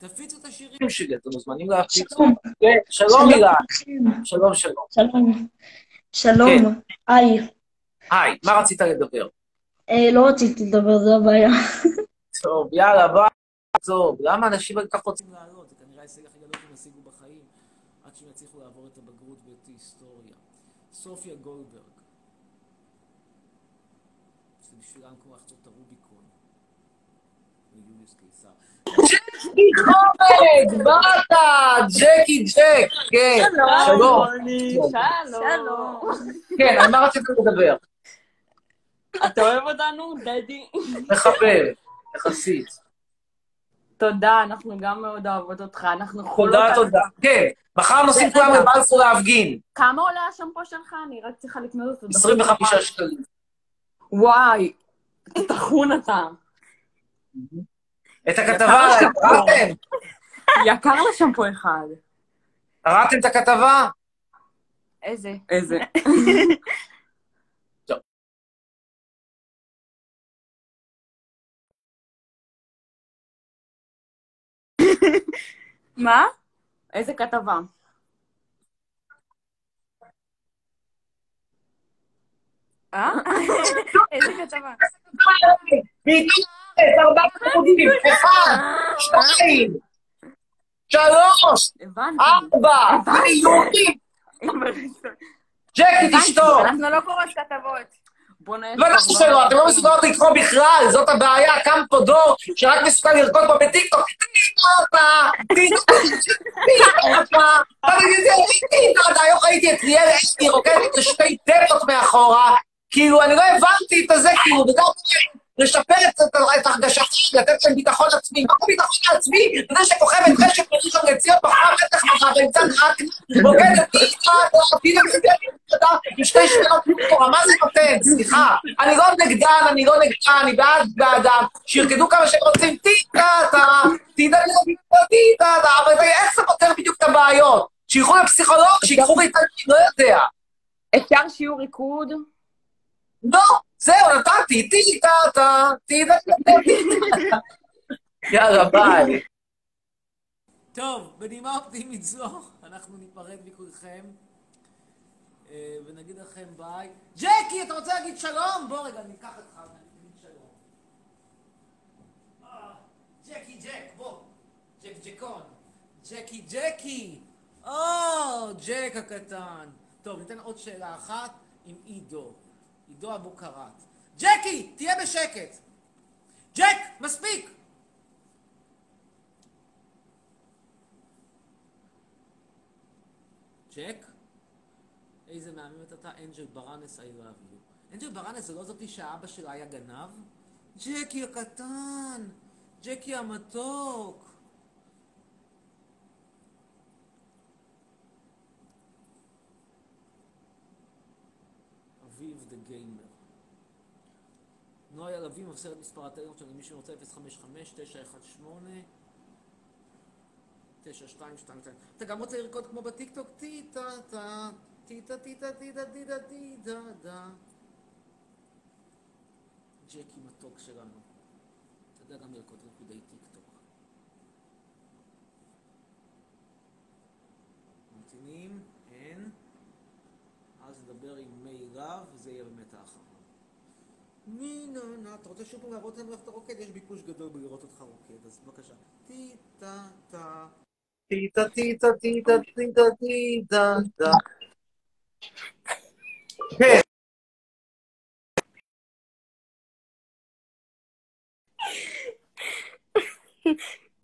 תפיצו את השירים שלי, אתם מוזמנים להפיץ. שלום. כן, שלום אילי. שלום, שלום. שלום. שלום. היי. היי, מה רצית לדבר? אה, לא רציתי לדבר, זו הבעיה. טוב, יאללה, ביי. טוב, למה אנשים כל כך רוצים לעלות? זה כנראה ההישג הכי גדול שהם השיגו בחיים, עד שהם יצליחו לעבור את הבגרות ואת ההיסטוריה. סופיה גולדברג. זה בשבילם כמו לחצות את הרוביקון. ויוליוס קיסר. ג'קי חומד! באת! ג'קי ג'ק! כן, שלום. שלום. כן, על מה רצית לדבר? אתה אוהב אותנו, דדי? מחבל, יחסית. תודה, אנחנו גם מאוד אוהבות אותך. אנחנו חולות... תודה, תודה. כן, מחר נוסעים כולם לבלפור להפגין. כמה עולה השמפו שלך? אני רק צריכה לקנות אותו. 25 שקלים. וואי, טחון אתה. את הכתבה, קראתם? יקר לשמפו אחד. קראתם את הכתבה? איזה? איזה. מה? איזה כתבה? אה? איזה כתבה? מתחת, ארבעה עמודים, אחד, שתיים, שלוש. ארבע, אני יהודי, ג'קי, תשתוק! אנחנו לא קוראות כתבות. ודאי שלא, אתם לא מסוגלות לקרוא בכלל, זאת הבעיה, קם פה דור שרק מסוגל לרקוד פה בטיקטוק. היום ראיתי את ליאל אשתי רוקדת לשתי דקות מאחורה, כאילו, אני לא הבנתי את זה, כאילו, וגם לשפר את, את, את הרגשתי, לתת להם ביטחון עצמי. מה זה ביטחון עצמי? זה שכוכבת רשת בראשון לציון בחרה בטח מחר באמצע רק רוקדת עם שתי שמירות מאחורה, מה זה נותן? סליחה. אני לא נגדן, אני לא נגדן, אני בעד בעדם, שירקדו כמה שהם רוצים, טי-טה-טה, טי-טה-טה, אבל איך זה פותר בדיוק את הבעיות? שילכו לפסיכולוג, שיקחו ריטלין, לא יודע. אפשר שיעור ריקוד? לא, זהו, נתתי, טי-טה-טה, טי-טה-טה. יאללה, ביי. טוב, בנימה אופטימית זו, אנחנו ניפרד מכולכם, אה, ונגיד לכם ביי. ג'קי, אתה רוצה להגיד שלום? בוא רגע, ניקח אותך, נגיד שלום. אה, ג'קי ג'ק, בוא. ג'ק ג'קון. ג'קי ג'קי. או, ג'ק הקטן. טוב, ניתן עוד שאלה אחת עם עידו. עידו אבו קראט. ג'קי, תהיה בשקט. ג'ק, מספיק! ג'ק? איזה מהממת אתה, אנג'ל ברנס, I love you. אנג'ל ברנס זה לא זאתי שהאבא שלה היה גנב? ג'קי הקטן! ג'קי המתוק! אביב דה גיימר. נויה לביא מוסרת מספר הטלפון שלנו למי שרוצה 055-918-9222. אתה גם רוצה לרקוד כמו בטיקטוק? טי-טה-טה, טי-טה-טי-טה-טי-טה-טי-טה-טה. ג'קי מתוק שלנו. אתה יודע גם לרקוד ריקודי טיקטוק. ממתינים, אין. אז נדבר עם מי רב, וזה יהיה באמת האחרון. מי נה נה, אתה רוצה שוב פעם להראות לנו איך אתה רוקד? יש ביקוש גדול בלראות אותך רוקד, אז בבקשה. טי טה טה. טי טה טי טה טי טה טי טה טי טה טה. כן.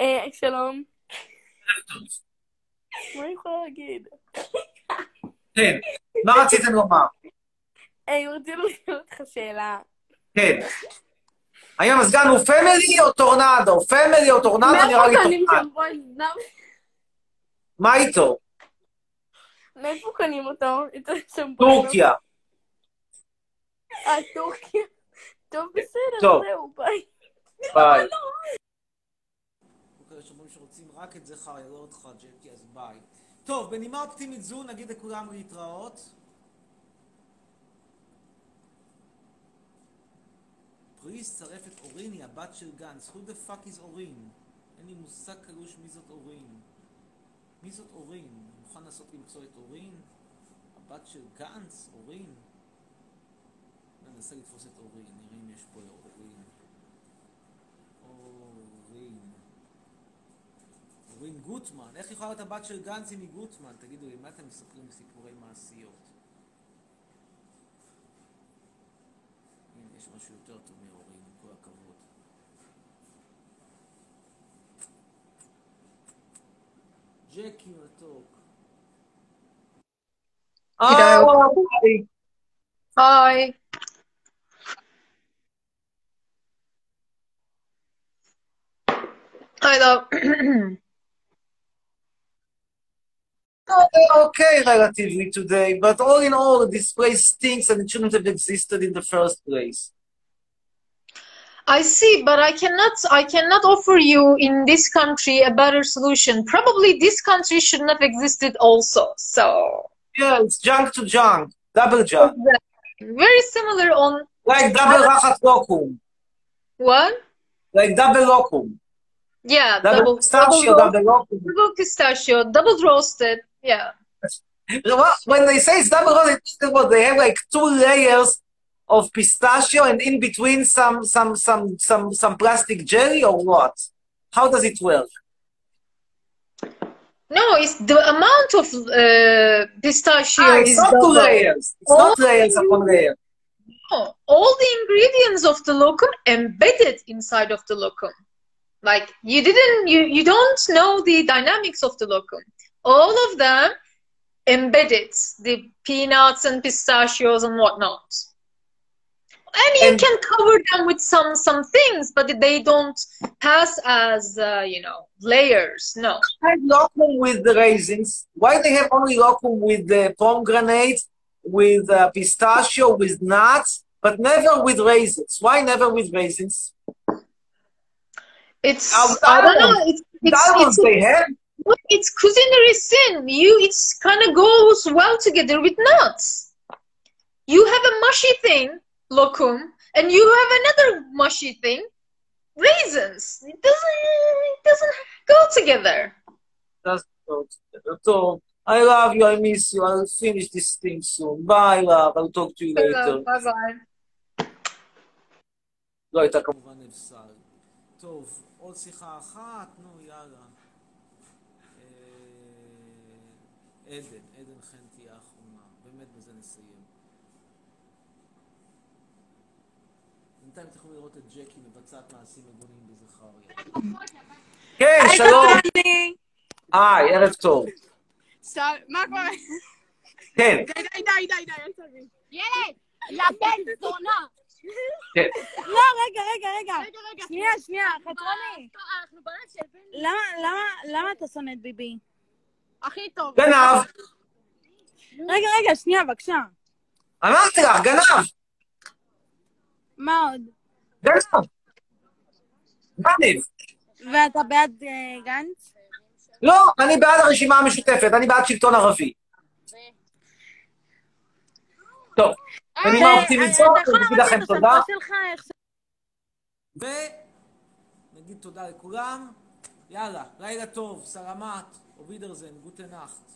אה, שלום. מה אני יכולה להגיד? כן. מה רציתם לומר? אה, רציתי לשאול אותך שאלה. כן. האם המזגן הוא פמילי או טורנדו? פמילי או טורנדו נראה לי טורנדו. מה איתו? מאיפה קונים אותו? טורקיה. אה, טורקיה. טוב, בסדר. זהו, ביי. ביי. אוקיי, יש אומרים שרוצים רק את זכריה, לא אותך, ג'קי, אז ביי. טוב, בנימה אופטימית זו נגיד לכולם להתראות. פריס צרף את אורין, היא הבת של גנץ. Who the fuck is אורין? אין לי מושג קלוש מי זאת אורין. מי זאת אורין? אני מוכן לנסות למצוא את אורין? הבת של גנץ? אורין? אני אנסה לתפוס את אורין, נראה אם יש פה אורין. אורין. אורין גוטמן. איך יכולה להיות הבת של גנץ אם היא גוטמן? תגידו לי, מה אתם מספרים סיפורי מעשיות? הנה, יש משהו יותר טוב מאורין, Jackie Matok. Oh, hi. hi. Hello. Oh, okay relatively today, but all in all, this place stinks and it shouldn't have existed in the first place. I see, but I cannot I cannot offer you in this country a better solution. Probably this country should not have existed also. So Yeah, it's junk to junk, double junk. very similar on Like double rachat lokum. what? Like double lokum. Yeah, Double double pistachio, double, double double pistachio, double roasted. Yeah. When they say it's double roasted, they have like two layers of pistachio and in between some some some some some plastic jelly or what? How does it work? No, it's the amount of uh, pistachio Ah, it's is not two layers. It's All not layers upon layer. No, all the ingredients of the locum embedded inside of the locum. Like you didn't, you you don't know the dynamics of the locum. All of them embedded the peanuts and pistachios and whatnot. And you can cover them with some some things, but they don't pass as uh, you know layers. No. Have lokum with the raisins. Why they have only lokum with the pomegranate, with uh, pistachio, with nuts, but never with raisins? Why never with raisins? It's I don't know. It's it's, it's they have. It's culinary sin. You, it's kind of goes well together with nuts. You have a mushy thing, lokum, and you have another mushy thing, raisins. It doesn't, it doesn't go together. That's good. So, I love you. I miss you. I'll finish this thing soon. Bye, love. I'll talk to you later. Bye bye. לא הייתה כמובן נפסל. טוב, עוד שיחה אחת, נו יאללה. אה, עדן, עדן חן תהיה האחרונה. באמת בזה נסיים. בינתיים תוכלו לראות את ג'קי מבצעת מעשים מגונים בזכריה. כן, שלום. היי, ערב טוב. מה קורה? כן. די, די, די, די, די, אל תביא. ילד, יא בן זונה. כן. לא, רגע, רגע, רגע. שנייה, שנייה. למה, למה, למה אתה שונא את ביבי? הכי טוב. גנב. רגע, רגע, שנייה, בבקשה. אמרתי לך, גנב. מה עוד? גנב. גנב. ואתה בעד אה, גנץ? לא, אני בעד הרשימה המשותפת, אני בעד שלטון ערבי. טוב, בנימה אה, אופטימית אה, אתה יכול אני אגיד לכם תודה. ונגיד תודה לכולם. יאללה, לילה טוב, סלמת, אובידרזן, גוטה נאכט.